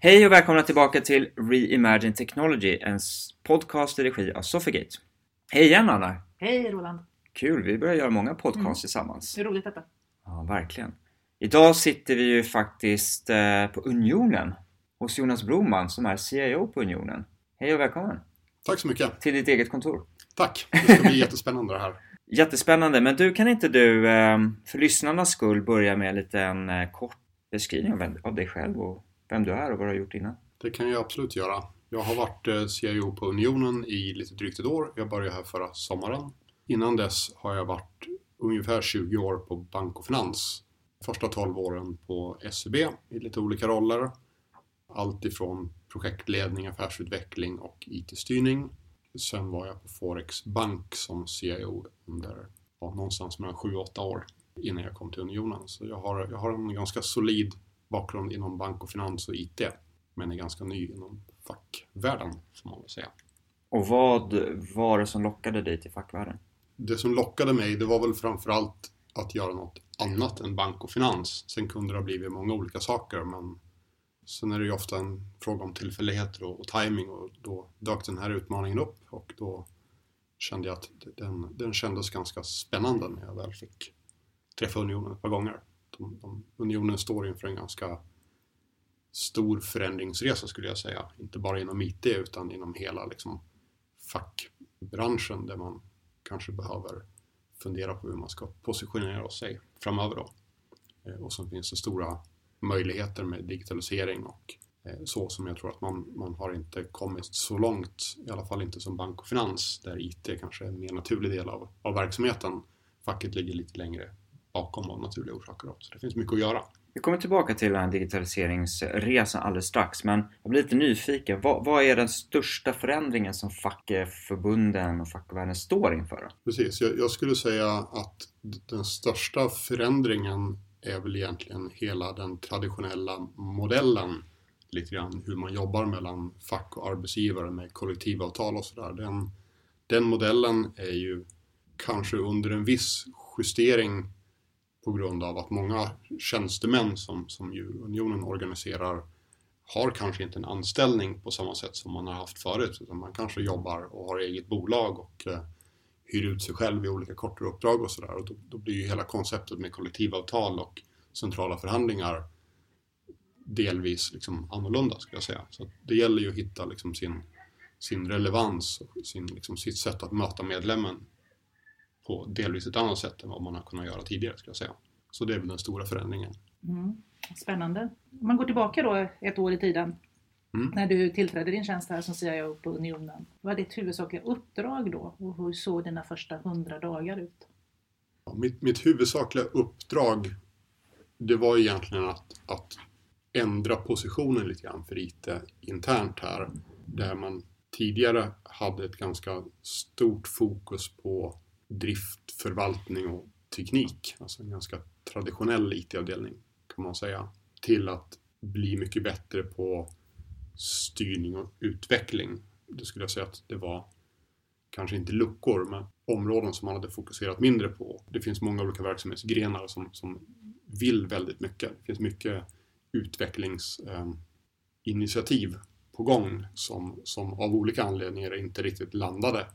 Hej och välkomna tillbaka till Reimagine Technology, en podcast i regi av Sofigate. Hej igen Anna! Hej Roland! Kul, vi börjar göra många podcasts Mm. tillsammans. Är roligt detta. Ja, verkligen. Idag sitter vi ju faktiskt eh, på Unionen hos Jonas Broman som är CIO på Unionen. Hej och välkommen Tack så mycket. till ditt eget kontor. Tack. Det ska bli jättespännande det här. Jättespännande, men du kan inte du eh, för lyssnarnas skull börja med en liten eh, kort beskrivning av dig själv och vem du är och vad du har gjort innan? Det kan jag absolut göra. Jag har varit eh, CIO på Unionen i lite drygt ett år. Jag började här förra sommaren. Innan dess har jag varit ungefär 20 år på bank och finans. Första 12 åren på SEB i lite olika roller. Allt ifrån projektledning, affärsutveckling och IT-styrning. Sen var jag på Forex Bank som CIO under ja, någonstans mellan 7-8 år innan jag kom till Unionen. Så jag har, jag har en ganska solid bakgrund inom bank och finans och IT men är ganska ny inom fackvärlden får man väl säga. Och vad var det som lockade dig till fackvärlden? Det som lockade mig det var väl framförallt att göra något annat än bank och finans. Sen kunde det ha blivit många olika saker men sen är det ju ofta en fråga om tillfälligheter och, och timing och då dök den här utmaningen upp och då kände jag att den, den kändes ganska spännande när jag väl fick träffa Unionen ett par gånger. De, de, unionen står inför en ganska stor förändringsresa skulle jag säga. Inte bara inom IT utan inom hela liksom, fackbranschen där man kanske behöver fundera på hur man ska positionera sig framöver. Då. Eh, och sen finns det stora möjligheter med digitalisering och eh, så som jag tror att man, man har inte kommit så långt, i alla fall inte som bank och finans, där IT kanske är en mer naturlig del av, av verksamheten. Facket ligger lite längre bakom av naturliga orsaker också. Det finns mycket att göra. Vi kommer tillbaka till den digitaliseringsresan alldeles strax, men jag blir lite nyfiken. Vad, vad är den största förändringen som fackförbunden och fackvärlden står inför? Precis, jag, jag skulle säga att den största förändringen är väl egentligen hela den traditionella modellen. Lite grann hur man jobbar mellan fack och arbetsgivare med kollektivavtal och sådär. Den, den modellen är ju kanske under en viss justering på grund av att många tjänstemän som, som Unionen organiserar har kanske inte en anställning på samma sätt som man har haft förut. Utan man kanske jobbar och har eget bolag och eh, hyr ut sig själv i olika kortare uppdrag och sådär. Och då, då blir ju hela konceptet med kollektivavtal och centrala förhandlingar delvis liksom annorlunda skulle jag säga. Så det gäller ju att hitta liksom sin, sin relevans och sin, liksom sitt sätt att möta medlemmen på delvis ett annat sätt än vad man har kunnat göra tidigare skulle jag säga. Så det är väl den stora förändringen. Mm. Spännande. Om man går tillbaka då ett år i tiden. Mm. När du tillträdde din tjänst här som CIO på Unionen. Vad var ditt huvudsakliga uppdrag då? Och hur såg dina första hundra dagar ut? Ja, mitt, mitt huvudsakliga uppdrag det var egentligen att, att ändra positionen lite grann för IT internt här. Där man tidigare hade ett ganska stort fokus på drift, förvaltning och teknik. Alltså en ganska traditionell IT-avdelning kan man säga. Till att bli mycket bättre på styrning och utveckling. Det skulle jag säga att det var kanske inte luckor, men områden som man hade fokuserat mindre på. Det finns många olika verksamhetsgrenar som, som vill väldigt mycket. Det finns mycket utvecklingsinitiativ ehm, på gång som, som av olika anledningar inte riktigt landade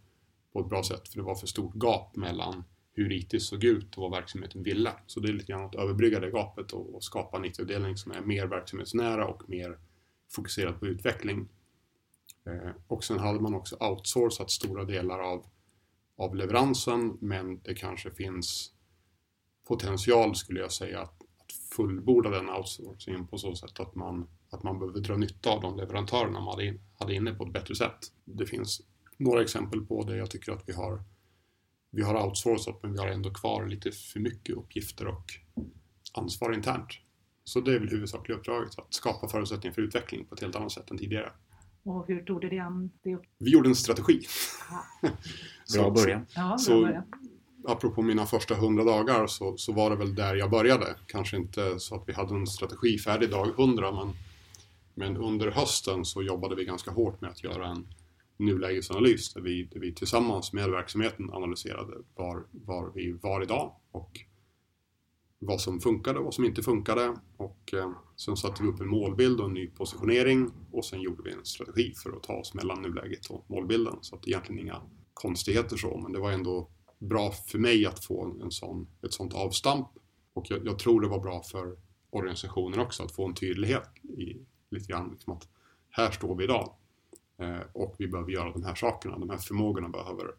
på ett bra sätt för det var för stort gap mellan hur IT såg ut och vad verksamheten ville. Så det är lite grann att överbrygga det gapet och, och skapa en IT-avdelning som är mer verksamhetsnära och mer fokuserad på utveckling. Eh, och sen hade man också outsourcat stora delar av, av leveransen men det kanske finns potential skulle jag säga att, att fullborda den outsourcingen på så sätt att man, att man behöver dra nytta av de leverantörerna man hade, in, hade inne på ett bättre sätt. Det finns några exempel på det jag tycker att vi har vi har outsourcat men vi har ändå kvar lite för mycket uppgifter och ansvar internt. Så det är väl huvudsakliga uppdraget, att skapa förutsättningar för utveckling på ett helt annat sätt än tidigare. Och hur tog du dig an det? Vi gjorde en strategi. Bra början. Ja, bra Så- början. apropå mina första hundra dagar så, så var det väl där jag började. Kanske inte så att vi hade en strategi färdig dag 100 men, men under hösten så jobbade vi ganska hårt med att göra en nulägesanalys där vi, där vi tillsammans med verksamheten analyserade var, var vi var idag och vad som funkade och vad som inte funkade. Och eh, sen satte vi upp en målbild och en ny positionering och sen gjorde vi en strategi för att ta oss mellan nuläget och målbilden. Så att egentligen inga konstigheter så, men det var ändå bra för mig att få en sån, ett sånt avstamp. Och jag, jag tror det var bra för organisationen också att få en tydlighet i lite grann liksom att här står vi idag Eh, och vi behöver göra de här sakerna. De här förmågorna behöver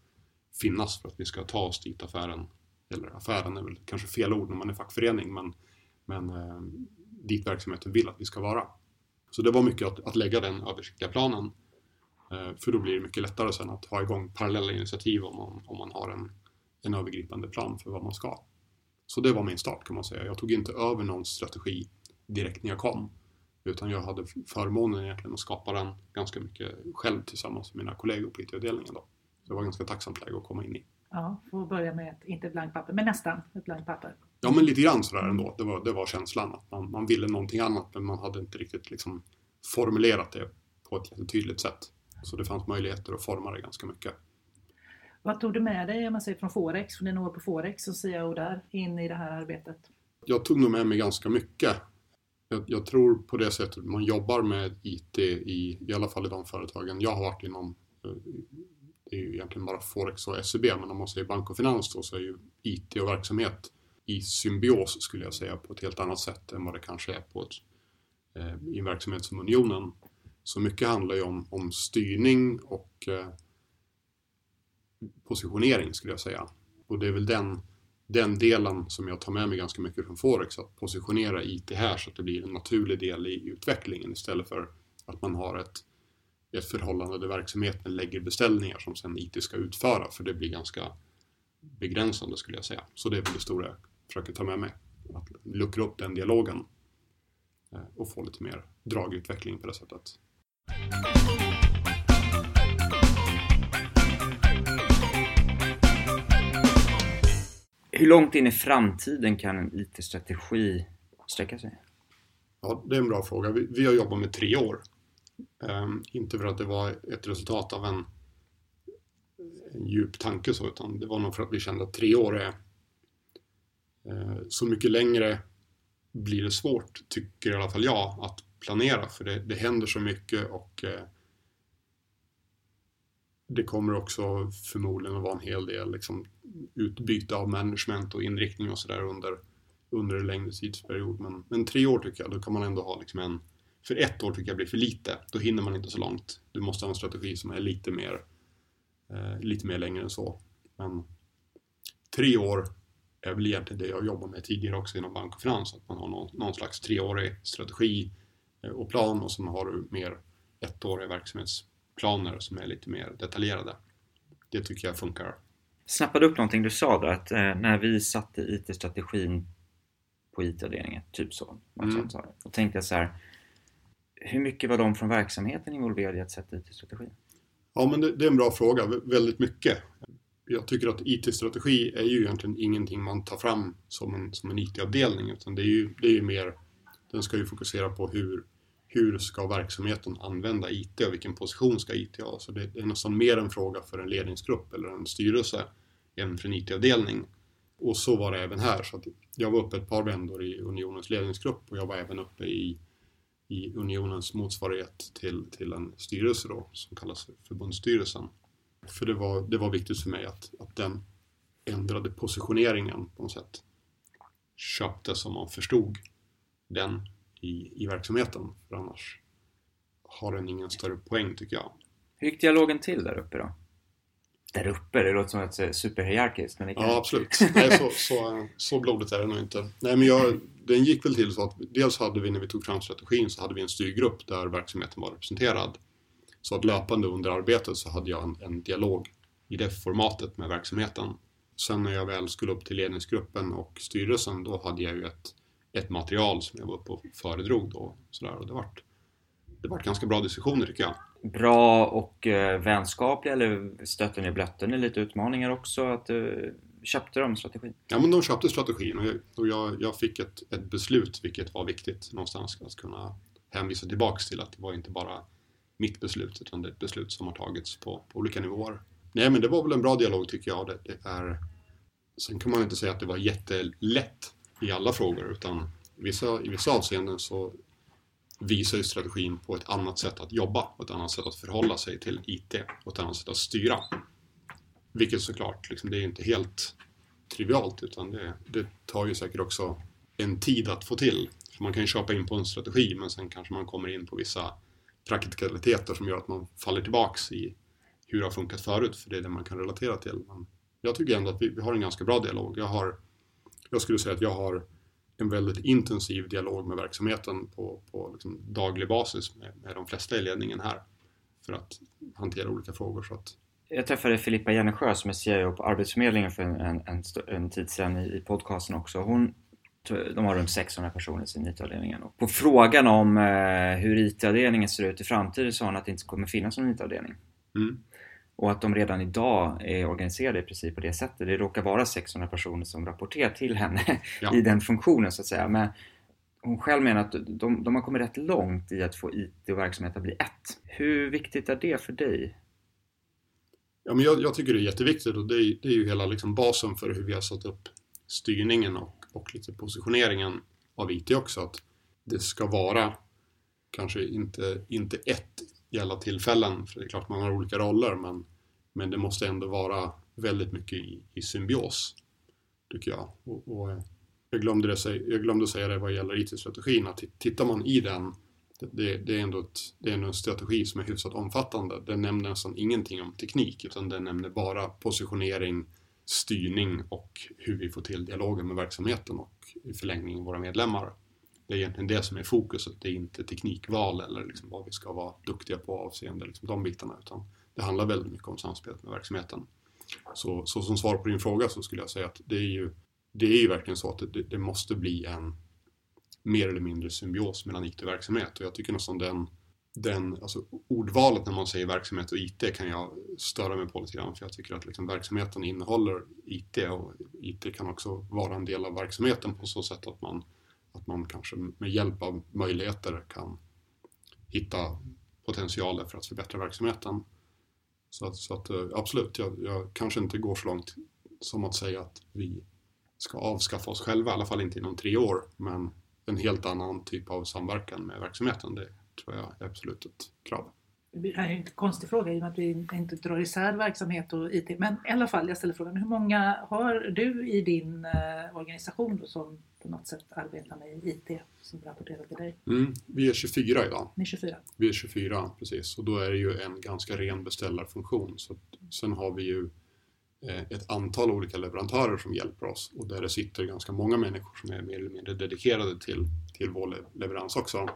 finnas för att vi ska ta oss dit affären, eller affären är väl kanske fel ord när man är fackförening, men, men eh, dit verksamheten vill att vi ska vara. Så det var mycket att, att lägga den översiktliga planen eh, för då blir det mycket lättare sen att ha igång parallella initiativ om man, om man har en, en övergripande plan för vad man ska. Så det var min start kan man säga. Jag tog inte över någon strategi direkt när jag kom. Utan jag hade förmånen egentligen att skapa den ganska mycket själv tillsammans med mina kollegor på IT-avdelningen. Då. Så det var ganska tacksamt läge att komma in i. Ja, få börja med ett, inte blankt papper, men nästan ett blankt papper. Ja, men lite grann sådär ändå. Det var, det var känslan att man, man ville någonting annat men man hade inte riktigt liksom formulerat det på ett jättetydligt sätt. Så det fanns möjligheter att forma det ganska mycket. Vad tog du med dig man säger från Forex, från dina år på Forex som CEO där, in i det här arbetet? Jag tog nog med mig ganska mycket. Jag, jag, tror på det sättet man jobbar med IT i, i alla fall i de företagen jag har varit inom. Eh, det är ju egentligen bara Forex och SEB, men om man säger bank och finans då så är ju IT och verksamhet i symbios skulle jag säga på ett helt annat sätt än vad det kanske är på ett, eh, i en verksamhet som Unionen. Så mycket handlar ju om, om styrning och eh, positionering skulle jag säga. Och det är väl den, den delen som jag tar med mig ganska mycket från Forex, att positionera IT här så att det blir en naturlig del i utvecklingen istället för att man har ett, ett förhållande där verksamheten lägger beställningar som sen IT ska utföra, för det blir ganska begränsande skulle jag säga. Så det är väl det stora jag försöker ta med mig, att luckra upp den dialogen eh, och få lite mer dragutveckling på det sättet. Hur långt in i framtiden kan en IT-strategi sträcka sig? Ja, det är en bra fråga. Vi, vi har jobbat med tre år. Um, inte för att det var ett resultat av en, en djup tanke så, utan det var nog för att vi kände att tre år är uh, så mycket längre blir det svårt, tycker i alla fall jag, att planera för det, det händer så mycket och uh, det kommer också förmodligen att vara en hel del liksom, utbyte av management och inriktning och sådär under, under en längre tidsperiod. Men, men tre år tycker jag, då kan man ändå ha liksom en... För ett år tycker jag blir för lite. Då hinner man inte så långt. Du måste ha en strategi som är lite mer, eh, lite mer längre än så. Men tre år är väl egentligen det jag jobbar med tidigare också inom bank och finans. Att man har någon, någon slags treårig strategi eh, och plan och sen har du mer ettåriga verksamhetsplaner som är lite mer detaljerade. Det tycker jag funkar snappade upp någonting du sa där att eh, när vi satte IT-strategin på IT-avdelningen, typ så. Mm. Och tänkte jag så här, hur mycket var de från verksamheten involverade i att sätta IT-strategin? Ja, men det, det, är en bra fråga. Väldigt mycket. Jag tycker att IT-strategi är ju egentligen ingenting man tar fram som en, som en IT-avdelning, utan det är ju, det är ju mer, den ska ju fokusera på hur, hur ska verksamheten använda IT och vilken position ska IT ha? Så det är nästan mer en fråga för en ledningsgrupp eller en styrelse än för en IT-avdelning. Och så var det även här. Så jag var uppe ett par vändor i Unionens ledningsgrupp och jag var även uppe i, i Unionens motsvarighet till, till en styrelse då, som kallas förbundsstyrelsen. För det var, det var viktigt för mig att, att den ändrade positioneringen på något sätt köptes som man förstod den i, i verksamheten. För annars har den ingen större poäng tycker jag. Hur gick dialogen till där uppe då? Där uppe? Det låter som att det är superhierarkiskt. Men Ja, absolut. Nej, så, så, så blodigt är det nog inte. Nej, men jag, den gick väl till så att dels hade vi när vi tog fram strategin så hade vi en styrgrupp där verksamheten var representerad. Så att löpande under arbetet så hade jag en, en dialog i det formatet med verksamheten. Sen när jag väl skulle upp till ledningsgruppen och styrelsen då hade jag ju ett ett material som jag var uppe och föredrog då. Sådär, och det vart det var ganska bra diskussioner tycker jag. Bra och eh, vänskapliga eller stötte ni blötte ni lite utmaningar också? Att, eh, köpte de strategin? Ja men de köpte strategin och jag, och jag, jag fick ett, ett beslut vilket var viktigt någonstans att kunna hänvisa tillbaks till att det var inte bara mitt beslut utan det är ett beslut som har tagits på, på olika nivåer. Nej men det var väl en bra dialog tycker jag. Det, det är, sen kan man inte säga att det var jättelätt i alla frågor utan vissa, i vissa avseenden så visar ju strategin på ett annat sätt att jobba, på ett annat sätt att förhålla sig till IT och ett annat sätt att styra. Vilket såklart, liksom, det är inte helt trivialt utan det, det tar ju säkert också en tid att få till. För man kan ju köpa in på en strategi men sen kanske man kommer in på vissa praktikaliteter som gör att man faller tillbaks i hur det har funkat förut, för det är det man kan relatera till. Men jag tycker ändå att vi, vi har en ganska bra dialog. Jag, har, jag skulle säga att jag har en väldigt intensiv dialog med verksamheten på, på liksom daglig basis med, med de flesta i ledningen här för att hantera olika frågor. Så att... Jag träffade Filippa Jennesjö som är CIO på Arbetsförmedlingen för en, en, en, tid sedan i, i podcasten också. Hon, de har runt 600 personer i sin IT-avdelningen. Och på frågan om eh, hur IT-avdelningen ser ut i framtiden sa hon att det inte kommer finnas någon IT-avdelning. Mm. Och att de redan idag är organiserade i princip på det sättet. Det råkar vara 600 personer som rapporterar till henne Ja. i den funktionen så att säga. Men hon själv menar att de, de har kommit rätt långt i att få IT och verksamhet att bli ett. Hur viktigt är det för dig? Ja, men jag, jag tycker det är jätteviktigt och det är, det är ju hela liksom basen för hur vi har satt upp styrningen och, och lite positioneringen av IT också. Att det ska vara kanske inte, inte ett i alla tillfällen, för det är klart man har olika roller, men, men det måste ändå vara väldigt mycket i, i symbios, tycker jag. Och, och eh, jag, glömde det, säga- jag glömde säga det vad gäller IT-strategin, att tittar man i den det, det, är ändå ett, det är ändå en strategi som är hyfsat omfattande. Den nämner nästan ingenting om teknik utan den nämner bara positionering, styrning och hur vi får till dialogen med verksamheten och i förlängningen våra medlemmar. Det är egentligen det som är fokuset. Det är inte teknikval eller liksom vad vi ska vara duktiga på avseende liksom de bitarna utan det handlar väldigt mycket om samspelet med verksamheten. Så, så som svar på din fråga så skulle jag säga att det är ju, det är ju verkligen så att det, det måste bli en mer eller mindre symbios mellan IT och verksamhet och jag tycker nästan den, den alltså ordvalet när man säger verksamhet och IT kan jag störa mig på lite grann för jag tycker att liksom verksamheten innehåller IT och IT kan också vara en del av verksamheten på så sätt att man, att man kanske med hjälp av möjligheter kan hitta potentialer för att förbättra verksamheten. Så att, så att eh, absolut, jag, jag kanske inte går så långt som att säga att vi ska avskaffa oss själva, i alla fall inte inom tre år, men en helt annan typ av samverkan med verksamheten, det tror jag är absolut ett krav. Det här är en konstig fråga i och med att vi inte drar isär verksamhet och IT. Men i alla fall, jag ställer frågan, hur många har du i din eh, organisation då, som på något sätt arbetar med IT som rapporterar till dig? Mm, vi är 24 idag. Ni är 24. Vi är 24 precis och då är det ju en ganska ren beställarfunktion. Så att, sen har vi ju eh, ett antal olika leverantörer som hjälper oss och där det sitter ganska många människor som är mer eller mindre dedikerade till, till vår le- leverans också.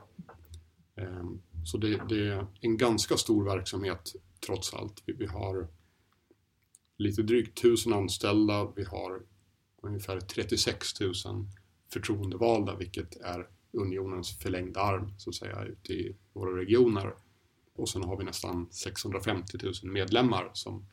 Ehm, så det, det är en ganska stor verksamhet trots allt. Vi, vi har lite drygt 1000 anställda, vi har ungefär 36 000 förtroendevalda vilket är unionens förlängda arm så att säga ute i våra regioner. Och sen har vi nästan 650 000 medlemmar som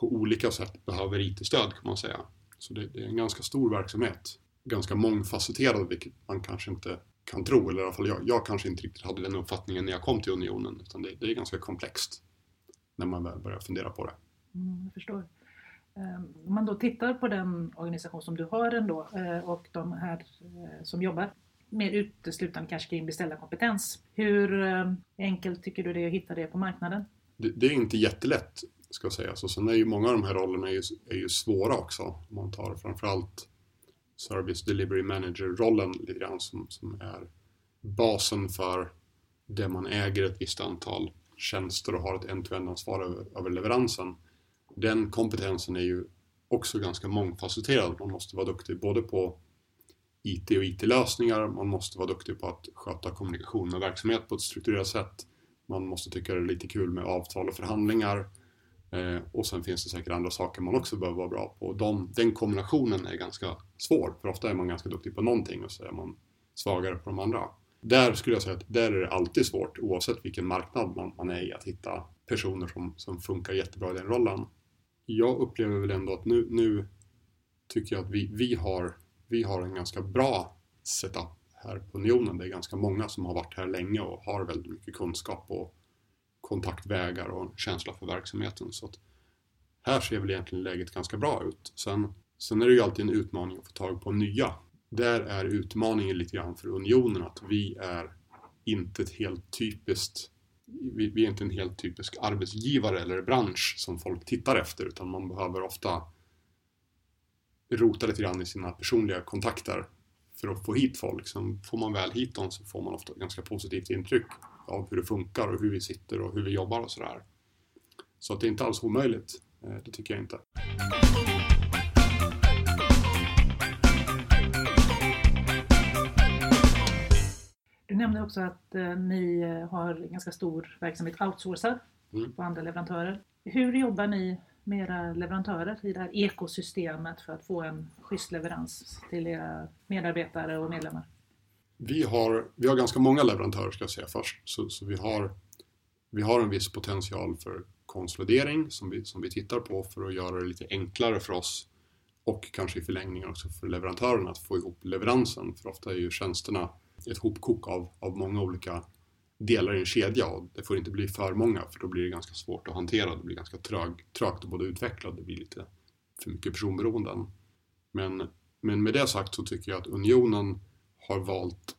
på olika sätt behöver IT-stöd kan man säga. Så det, det är en ganska stor verksamhet. Ganska mångfacetterad vilket man kanske inte kan tro, eller i alla fall jag, jag kanske inte riktigt hade den uppfattningen när jag kom till unionen. Utan det, det är ganska komplext när man väl börjar fundera på det. Mm, jag förstår. Eh, Om man då tittar på den organisation som du har ändå eh, och de här eh, som jobbar mer uteslutande kanske kring beställarkompetens. Hur eh, enkelt tycker du det är att hitta det på marknaden? det, det är inte jättelätt ska jag säga. Så sen är ju många av de här rollerna är ju, är ju svåra också. Man tar framförallt Service Delivery Manager-rollen lite grann som, som är basen för det man äger ett visst antal tjänster och har ett end-to-end-ansvar över, över leveransen. Den kompetensen är ju också ganska mångfacetterad. Man måste vara duktig både på IT och IT-lösningar, man måste vara duktig på att sköta kommunikation och verksamhet på ett strukturerat sätt. Man måste tycka det är lite kul med avtal och förhandlingar. Eh, och sen finns det säkert andra saker man också behöver vara bra på. De, den kombinationen är ganska svår, för ofta är man ganska duktig på någonting och så är man svagare på de andra. Där skulle jag säga att där är det alltid svårt, oavsett vilken marknad man, man är i, att hitta personer som, som funkar jättebra i den rollen. Jag upplever väl ändå att nu, nu tycker jag att vi, vi, har, vi har en ganska bra setup här på Unionen. Det är ganska många som har varit här länge och har väldigt mycket kunskap och kontaktvägar och en känsla för verksamheten. Så att här ser väl egentligen läget ganska bra ut. Sen Sen är det ju alltid en utmaning att få tag på nya. Där är utmaningen lite grann för unionen att vi är inte ett helt typiskt vi, vi är inte en helt typisk arbetsgivare eller bransch som folk tittar efter utan man behöver ofta rota lite grann i sina personliga kontakter för att få hit folk. Sen får man väl hit dem så får man ofta ganska positivt intryck av hur det funkar och hur vi sitter och hur vi jobbar och sådär. Så att det är inte alls omöjligt. Eh, det tycker jag inte. Du nämnde också att eh, ni eh, har ganska stor verksamhet outsourcad Mm. på andra leverantörer. Hur jobbar ni med era leverantörer i det här ekosystemet för att få en schysst leverans till era medarbetare och medlemmar? Vi har, vi har ganska många leverantörer ska jag säga först. Så, så vi, har, vi har en viss potential för konsolidering som vi, som vi tittar på för att göra det lite enklare för oss och kanske i förlängningen också för leverantörerna att få ihop leveransen. För ofta är ju tjänsterna ett hopkok av, av många olika delar i en kedja och det får inte bli för många för då blir det ganska svårt att hantera. Det blir ganska trög, trögt att både utveckla och det blir lite för mycket personberoenden. Men, men med det sagt så tycker jag att Unionen har valt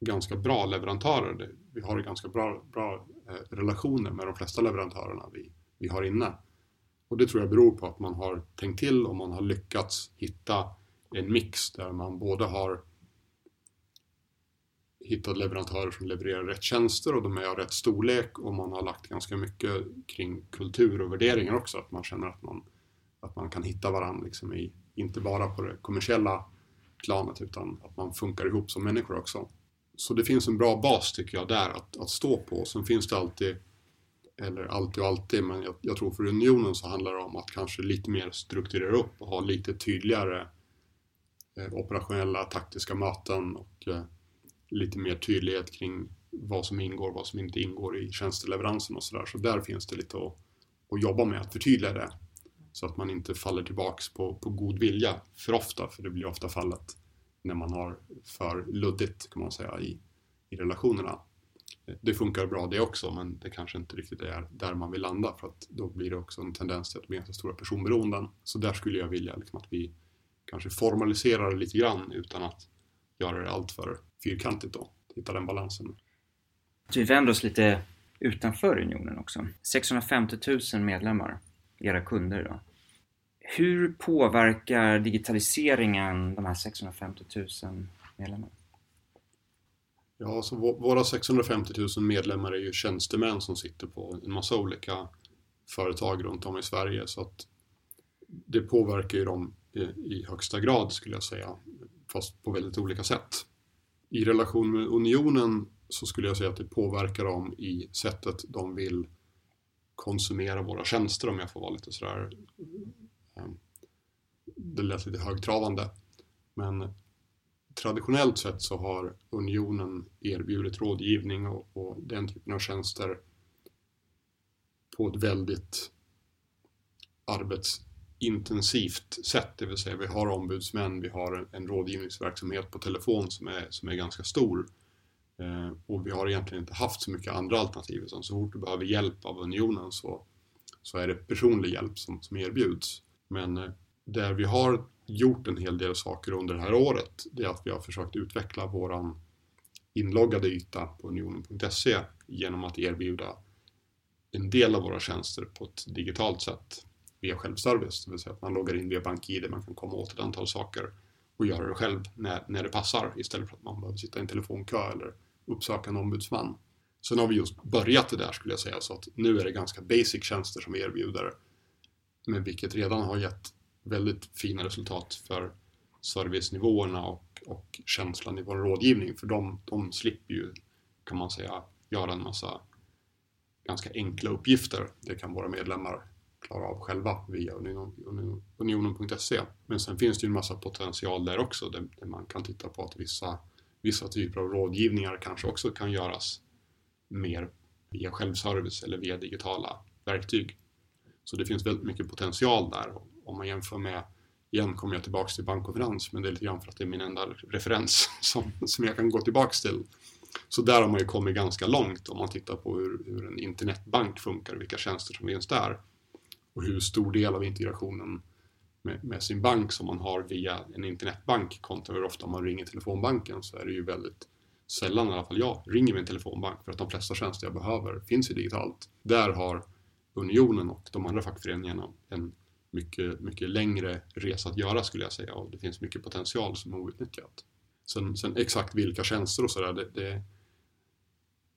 ganska bra leverantörer. Vi har ganska bra, bra eh, relationer med de flesta leverantörerna vi, vi har inne. Och det tror jag beror på att man har tänkt till och man har lyckats hitta en mix där man både har hittat leverantörer som levererar rätt tjänster och de är av rätt storlek och man har lagt ganska mycket kring kultur och värderingar också. Att man känner att man, att man kan hitta varandra liksom i, inte bara på det kommersiella planet utan att man funkar ihop som människor också. Så det finns en bra bas tycker jag där att, att stå på. Sen finns det alltid, eller alltid och alltid, men jag, jag tror för unionen så handlar det om att kanske lite mer strukturera upp och ha lite tydligare eh, operationella taktiska möten och eh, lite mer tydlighet kring vad som ingår, vad som inte ingår i tjänsteleveransen och sådär. Så där finns det lite att, att jobba med, att förtydliga det. Så att man inte faller tillbaks på, på god vilja för ofta, för det blir ofta fallet när man har för luddigt kan man säga i, i relationerna. Det funkar bra det också, men det kanske inte riktigt är där man vill landa för att då blir det också en tendens till att det blir ganska stora personberoenden. Så där skulle jag vilja liksom att vi kanske formaliserar det lite grann utan att göra det allt för fyrkantigt då. Hitta den balansen. Vi vänder oss lite utanför unionen också. 650 000 medlemmar, era kunder då. Hur påverkar digitaliseringen de här 650 000 medlemmarna? Ja, så våra 650 000 medlemmar är ju tjänstemän som sitter på en massa olika företag runt om i Sverige så att det påverkar ju dem i, i högsta grad skulle jag säga, fast på väldigt olika sätt. I relation med unionen så skulle jag säga att det påverkar dem i sättet de vill konsumera våra tjänster om jag får vara lite sådär ehm, det lät lite högtravande. Men traditionellt sett så har unionen erbjudit rådgivning och, och den typen av tjänster på ett väldigt arbetsintensivt sätt, det vill säga vi har ombudsmän, vi har en, en rådgivningsverksamhet på telefon som är, som är ganska stor. Eh, och vi har egentligen inte haft så mycket andra alternativ utan så fort du behöver hjälp av unionen så, så är det personlig hjälp som, som erbjuds. Men eh, där vi har gjort en hel del saker under det här året det är att vi har försökt utveckla våran inloggade yta på unionen.se genom att erbjuda en del av våra tjänster på ett digitalt sätt via självservice, det vill säga att man loggar in via BankID, man kan komma åt ett antal saker och göra det själv när, när det passar istället för att man behöver sitta i en telefonkö eller uppsökande ombudsman. Sen har vi just börjat det där skulle jag säga, så att nu är det ganska basic tjänster som vi erbjuder, men vilket redan har gett väldigt fina resultat för servicenivåerna och, och känslan i vår rådgivning, för de, de slipper ju, kan man säga, göra en massa ganska enkla uppgifter. Det kan våra medlemmar klara av själva via union- union- unionen.se. Men sen finns det ju en massa potential där också där, där man kan titta på att vissa, vissa typer av rådgivningar kanske också kan göras mer via självservice eller via digitala verktyg. Så det finns väldigt mycket potential där. Om man jämför med, igen kommer jag tillbaks till bankkonferens, men det är lite grann för att det är min enda referens som, som jag kan gå tillbaks till. Så där har man ju kommit ganska långt om man tittar på hur, hur en internetbank funkar, vilka tjänster som finns där och hur stor del av integrationen med, med, sin bank som man har via en internetbank kontra hur ofta man ringer telefonbanken så är det ju väldigt sällan i alla fall jag ringer min telefonbank för att de flesta tjänster jag behöver finns ju digitalt. Där har Unionen och de andra fackföreningarna en mycket, mycket längre resa att göra skulle jag säga och det finns mycket potential som är outnyttjat. Sen, sen exakt vilka tjänster och sådär, det, det,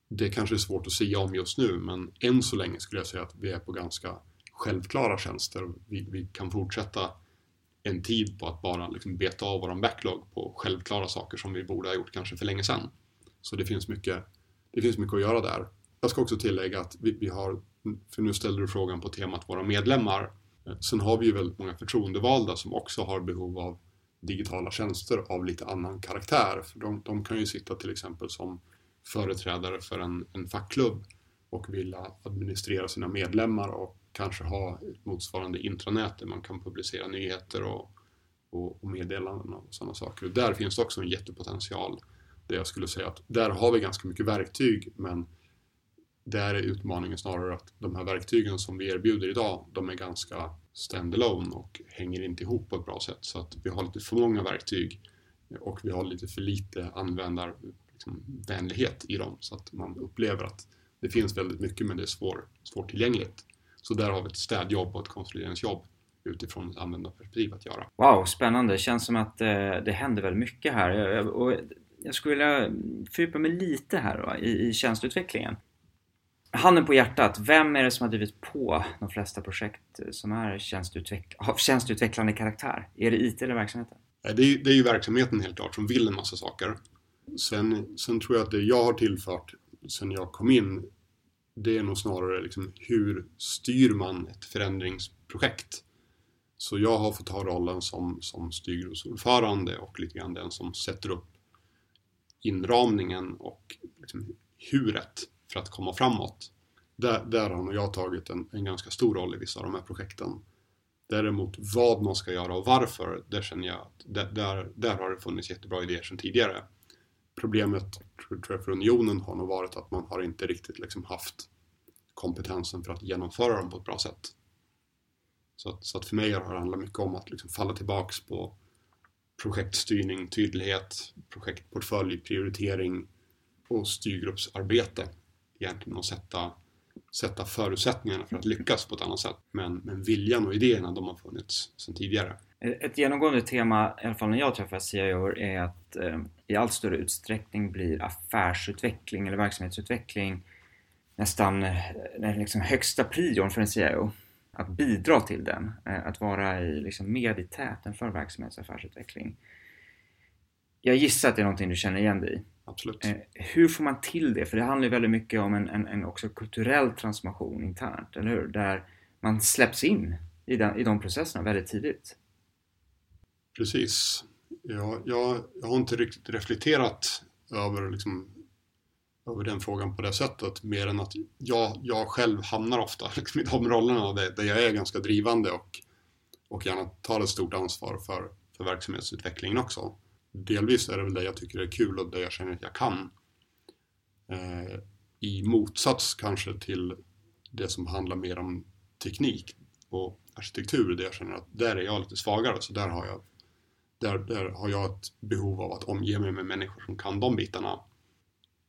det kanske är svårt att säga om just nu men än så länge skulle jag säga att vi är på ganska självklara tjänster. Vi, vi kan fortsätta en tid på att bara liksom beta av våran backlog på självklara saker som vi borde ha gjort kanske för länge sedan. Så det finns mycket, det finns mycket att göra där. Jag ska också tillägga att vi, vi har, för nu ställde du frågan på temat våra medlemmar. Eh, sen har vi ju väldigt många förtroendevalda som också har behov av digitala tjänster av lite annan karaktär. För de, de kan ju sitta till exempel som företrädare för en, en fackklubb och vilja administrera sina medlemmar och kanske ha ett motsvarande intranät där man kan publicera nyheter och, och, och meddelanden och sådana saker. Där finns det också en jättepotential. Där jag skulle säga att där har vi ganska mycket verktyg men där är utmaningen snarare att de här verktygen som vi erbjuder idag, de är ganska standalone och hänger inte ihop på ett bra sätt. Så att vi har lite för många verktyg och vi har lite för lite användarvänlighet liksom, i dem så att man upplever att det finns väldigt mycket men det är svår, svårtillgängligt. Så där har vi ett städjobb och ett konsolideringsjobb utifrån ett användarperspektiv att göra. Wow, spännande! Det känns som att eh, det händer väldigt mycket här. Och jag skulle vilja fördjupa mig lite här då, i, i tjänsteutvecklingen. Handen på hjärtat, vem är det som har drivit på de flesta projekt som är tjänsteutveck av tjänsteutvecklande karaktär? Är det IT eller verksamheten? Det är, det är ju verksamheten helt klart som vill en massa saker. Sen, sen tror jag att det jag har tillfört sen jag kom in det är nog snarare liksom hur styr man ett förändringsprojekt? Så jag har fått ha rollen som, som styrgruppsordförande och lite grann den som sätter upp inramningen och liksom huret för att komma framåt. Där, där har nog jag tagit en, en ganska stor roll i vissa av de här projekten. Däremot vad man ska göra och varför, där känner jag att där, där har det funnits jättebra idéer sedan tidigare problemet tror jag för unionen har nog varit att man har inte riktigt liksom haft kompetensen för att genomföra dem på ett bra sätt. Så att, så att för mig har det handlat mycket om att liksom falla tillbaks på projektstyrning, tydlighet, projektportfölj, prioritering och styrgruppsarbete egentligen och sätta, sätta förutsättningarna för att lyckas på ett annat sätt. Men, men viljan och idéerna de har funnits sedan tidigare. Ett genomgående tema, i alla fall när jag träffar CIO, är att eh, i allt större utsträckning blir affärsutveckling eller verksamhetsutveckling nästan eh, den liksom högsta prion för en CIO. Att bidra till den, eh, att vara i, liksom med i täten för verksamhetsaffärsutveckling. Jag gissar att det är någonting du känner igen dig i. Absolut. Eh, hur får man till det? För det handlar ju väldigt mycket om en, en, en också kulturell transformation internt, eller hur? Där man släpps in i, den, i de processerna väldigt tidigt. Precis. Ja, jag, jag har inte riktigt reflekterat över, liksom, över den frågan på det sättet mer än att jag, jag själv hamnar ofta liksom, i de rollerna där, där jag är ganska drivande och, och gärna tar ett stort ansvar för, för verksamhetsutvecklingen också. Delvis är det väl det jag tycker är kul och det jag känner att jag kan. Eh, I motsats kanske till det som handlar mer om teknik och arkitektur, där jag känner att där är jag lite svagare, så där har jag där, där har jag ett behov av att omge mig med människor som kan de bitarna.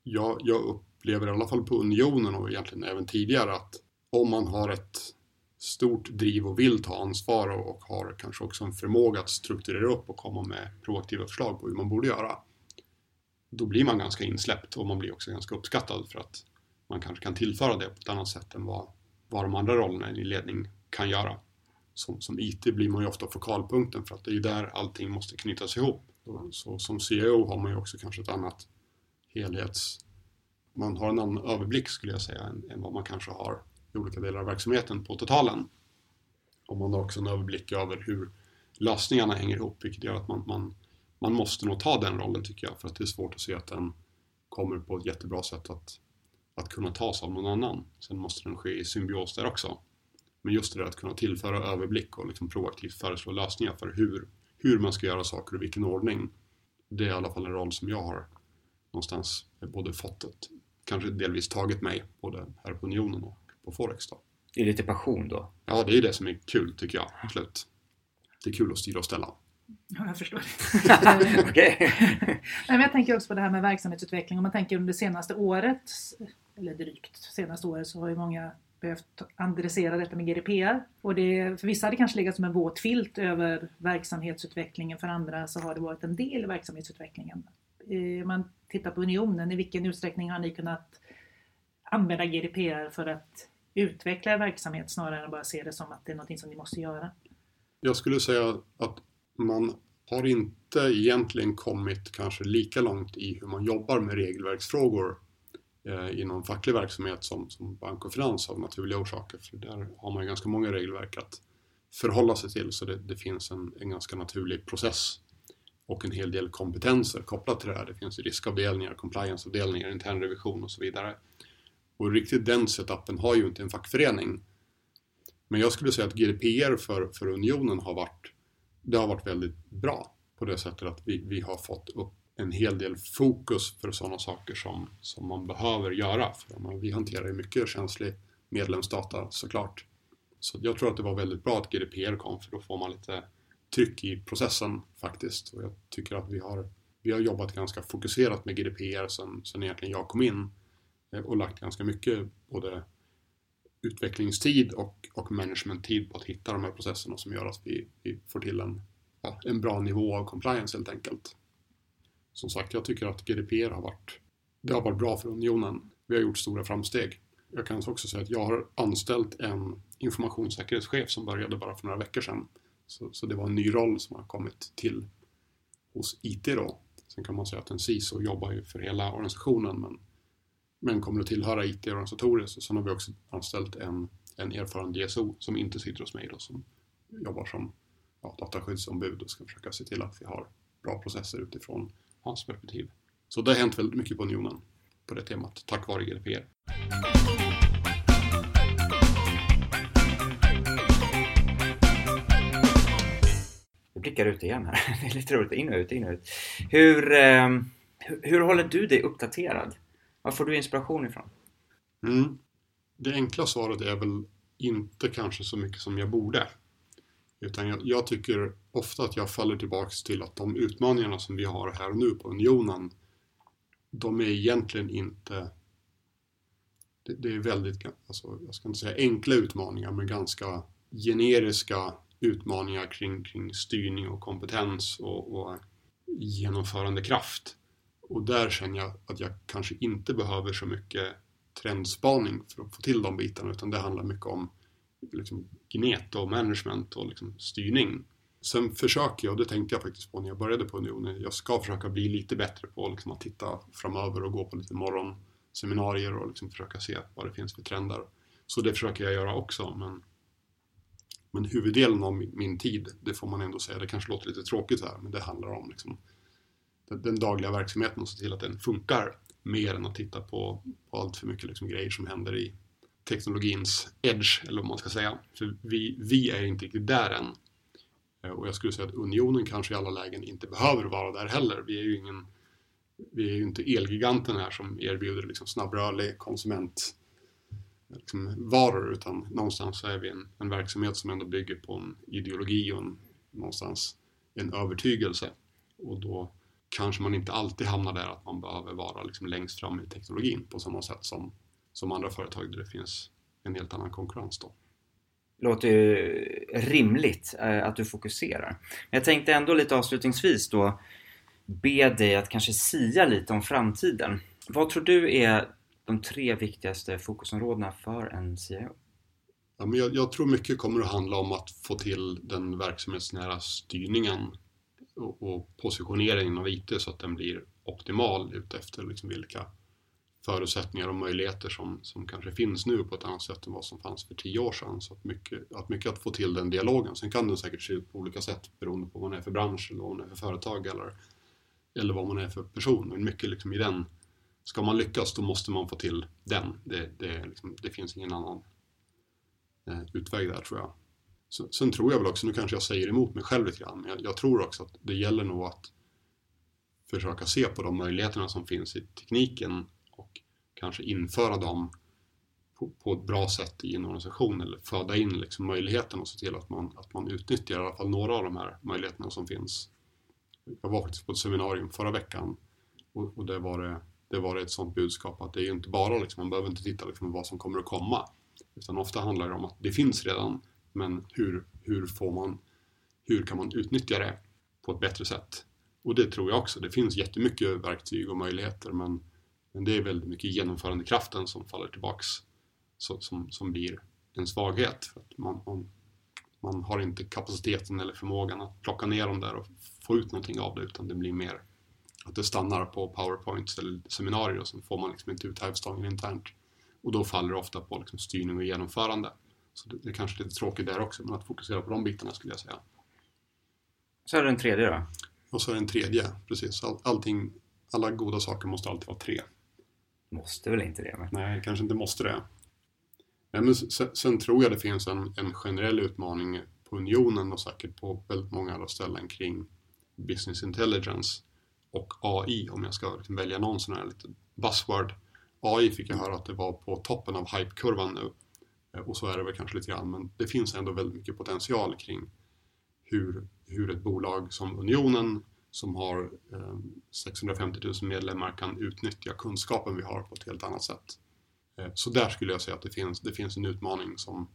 Jag, jag upplever i alla fall på Unionen och egentligen även tidigare att om man har ett stort driv och vill ta ansvar och har kanske också en förmåga att strukturera upp och komma med proaktiva förslag på hur man borde göra. Då blir man ganska insläppt och man blir också ganska uppskattad för att man kanske kan tillföra det på ett annat sätt än vad, vad de andra rollerna i ledning kan göra som, som IT blir man ju ofta fokalpunkten för att det är ju där allting måste knytas ihop. Så som CEO har man ju också kanske ett annat helhets... Man har en annan överblick skulle jag säga än, än vad man kanske har i olika delar av verksamheten på totalen. Och man har också en överblick över hur lösningarna hänger ihop vilket gör att man, man, man måste nog ta den rollen tycker jag för att det är svårt att se att den kommer på ett jättebra sätt att, att kunna tas av någon annan. Sen måste den ske i symbios där också. Men just det där att kunna tillföra överblick och liksom proaktivt föreslå lösningar för hur, hur man ska göra saker och vilken ordning. Det är i alla fall en roll som jag har någonstans både fått ett, kanske delvis tagit mig, både här på Unionen och på Forex. Då. Det är lite passion då? Ja, det är det som är kul tycker jag, absolut. det är kul att styra och ställa. Ja, jag förstår. Nej, men jag tänker också på det här med verksamhetsutveckling. Om man tänker under det senaste året, eller drygt senaste året, så har ju många behövt adressera detta med GDPR. Och det, för vissa har det kanske legat som en våt filt över verksamhetsutvecklingen, för andra så har det varit en del i verksamhetsutvecklingen. Om man tittar på Unionen, i vilken utsträckning har ni kunnat använda GDPR för att utveckla er verksamhet snarare än att bara se det som att det är någonting som ni måste göra? Jag skulle säga att man har inte egentligen kommit kanske lika långt i hur man jobbar med regelverksfrågor Eh, inom facklig verksamhet som, som bank och finans av naturliga orsaker. För där har man ju ganska många regelverk att förhålla sig till så det, det finns en, en ganska naturlig process och en hel del kompetenser kopplat till det här. Det finns ju riskavdelningar, complianceavdelningar, internrevision och så vidare. Och riktigt den setupen har ju inte en fackförening. Men jag skulle säga att GDPR för, för unionen har varit, det har varit väldigt bra på det sättet att vi, vi har fått upp en hel del fokus för sådana saker som, som man behöver göra. För man, vi hanterar ju mycket känslig medlemsdata såklart. Så jag tror att det var väldigt bra att GDPR kom för då får man lite tryck i processen faktiskt. Och jag tycker att vi har, vi har jobbat ganska fokuserat med GDPR sen, sen egentligen jag kom in eh, och lagt ganska mycket både utvecklingstid och, och managementtid på att hitta de här processerna som gör att vi, vi får till en, ja, en bra nivå av compliance helt enkelt. Som sagt, jag tycker att GDPR har varit, det har varit bra för unionen. Vi har gjort stora framsteg. Jag kan också säga att jag har anställt en informationssäkerhetschef som började bara för några veckor sedan. Så, så det var en ny roll som har kommit till hos IT då. Sen kan man säga att en CISO jobbar ju för hela organisationen men, men kommer att tillhöra IT organisatoriskt. Och sen har vi också anställt en, en erfaren DSO som inte sitter hos mig då, som jobbar som ja, dataskyddsombud och ska försöka se till att vi har bra processer utifrån hans perspektiv. Så det har hänt väldigt mycket på unionen på det temat, tack vare GDPR. Jag blickar ut igen här. Det är lite roligt. In och ut, in och ut. Hur, eh, hur, hur håller du dig uppdaterad? Var får du inspiration ifrån? Mm. Det enkla svaret är väl inte kanske så mycket som jag borde. Utan jag, jag tycker ofta att jag faller tillbaks till att de utmaningarna som vi har här och nu på unionen, de är egentligen inte det, det är väldigt, alltså, jag ska inte säga enkla utmaningar, men ganska generiska utmaningar kring, kring styrning och kompetens och, och genomförandekraft. Och där känner jag att jag kanske inte behöver så mycket trendspaning för att få till de bitarna, utan det handlar mycket om liksom, gnet och management och liksom, styrning. Sen försöker jag, och det tänkte jag faktiskt på när jag började på Unionen, jag ska försöka bli lite bättre på liksom, att titta framöver och gå på lite morgonseminarier och liksom, försöka se vad det finns för trender. Så det försöker jag göra också, men, men huvuddelen av min, min tid, det får man ändå säga, det kanske låter lite tråkigt här, men det handlar om liksom, den, den dagliga verksamheten och se till att den funkar mer än att titta på, på allt för mycket liksom, grejer som händer i teknologins edge, eller vad man ska säga. För vi, vi är inte riktigt där än. Eh, och jag skulle säga att unionen kanske i alla lägen inte behöver vara där heller. Vi är ju ingen vi är ju inte Elgiganten här som erbjuder liksom snabbrörlig konsument liksom, varor utan någonstans så är vi en, en verksamhet som ändå bygger på en ideologi och en, någonstans en övertygelse. Och då kanske man inte alltid hamnar där att man behöver vara liksom längst fram i teknologin på samma sätt som, som andra företag där det finns en helt annan konkurrens då låter ju rimligt eh, att du fokuserar. Men jag tänkte ändå lite avslutningsvis då be dig att kanske sia lite om framtiden. Vad tror du är de tre viktigaste fokusområdena för en CIO? Ja, men jag, jag tror mycket kommer att handla om att få till den verksamhetsnära styrningen och, och positioneringen av IT så att den blir optimal utefter liksom vilka förutsättningar och möjligheter som, som kanske finns nu på ett annat sätt än vad som fanns för tio år sedan. Så att mycket, att mycket att få till den dialogen. Sen kan den säkert se ut på olika sätt beroende på vad man är för bransch eller vad man är för företag eller, eller vad man är för person. Men mycket liksom i den, ska man lyckas då måste man få till den. Det, det, liksom, det finns ingen annan eh, utväg där tror jag. Så, sen tror jag väl också, nu kanske jag säger emot mig själv lite grann, men jag, jag tror också att det gäller nog att försöka se på de möjligheterna som finns i tekniken kanske införa dem på, på, ett bra sätt i en organisation eller föda in liksom möjligheten och se till att man, att man utnyttjar i alla fall några av de här möjligheterna som finns. Jag var faktiskt på ett seminarium förra veckan och, och det, var det, det var ett sånt budskap att det är inte bara liksom, man behöver inte titta liksom vad som kommer att komma utan ofta handlar det om att det finns redan men hur, hur får man hur kan man utnyttja det på ett bättre sätt? Och det tror jag också. Det finns jättemycket verktyg och möjligheter men, men det är väldigt mycket genomförandekraften som faller tillbaks så, som, som blir en svaghet. För att man, man, man har inte kapaciteten eller förmågan att plocka ner dem där och få ut någonting av det utan det blir mer att det stannar på powerpoints eller seminarier och sen får man liksom inte ut hävstången internt. Och då faller det ofta på liksom styrning och genomförande. Så det, det är kanske lite tråkigt där också, men att fokusera på de bitarna skulle jag säga. Så är det en tredje då? Och så är det en tredje, precis. All, allting, alla goda saker måste alltid vara tre. Måste väl inte det? Men... Nej, kanske inte måste det. Men sen, sen, tror jag det finns en, en generell utmaning på unionen och säkert på väldigt många andra ställen kring business intelligence och AI om jag ska liksom välja någon sån här liten buzzword. AI fick jag höra att det var på toppen av hypekurvan nu eh, och så är det väl kanske lite grann men det finns ändå väldigt mycket potential kring hur, hur ett bolag som Unionen som har eh, 650 000 medlemmar kan utnyttja kunskapen vi har på ett helt annat sätt. Eh, så där skulle jag säga att det finns, det finns en utmaning som,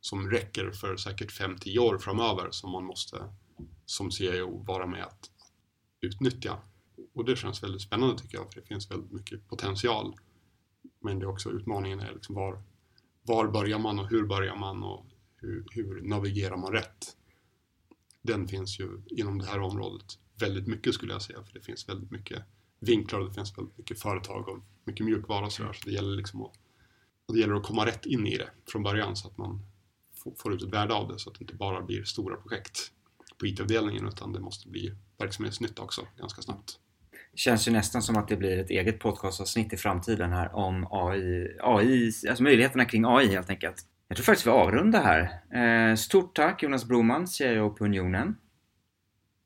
som räcker för säkert 5-10 år framöver som man måste som CIO vara med att utnyttja. Och det känns väldigt spännande tycker jag för det finns väldigt mycket potential. Men det är också utmaningen är liksom var, var börjar man och hur börjar man och hur, hur navigerar man rätt? Den finns ju inom det här området väldigt mycket skulle jag säga för det finns väldigt mycket vinklar och det finns väldigt mycket företag och mycket mjukvara och sådär så det gäller liksom att det gäller att komma rätt in i det från början så att man får ut ett värde av det så att det inte bara blir stora projekt på IT-avdelningen utan det måste bli verksamhetsnytta också ganska snabbt. Det känns ju nästan som att det blir ett eget podcastavsnitt i framtiden här om AI, AI alltså möjligheterna kring AI helt enkelt. Jag tror faktiskt vi avrundar här. Eh, stort tack Jonas Broman, CIO på Unionen.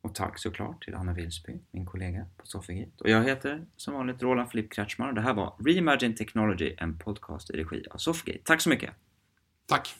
Och tack såklart till Anna Wilsby, min kollega på Sofigate. Och jag heter som vanligt Roland Filipp Kretschmar och det här var Reimagine Technology, en podcast i regi av Sofigate. Tack så mycket! Tack!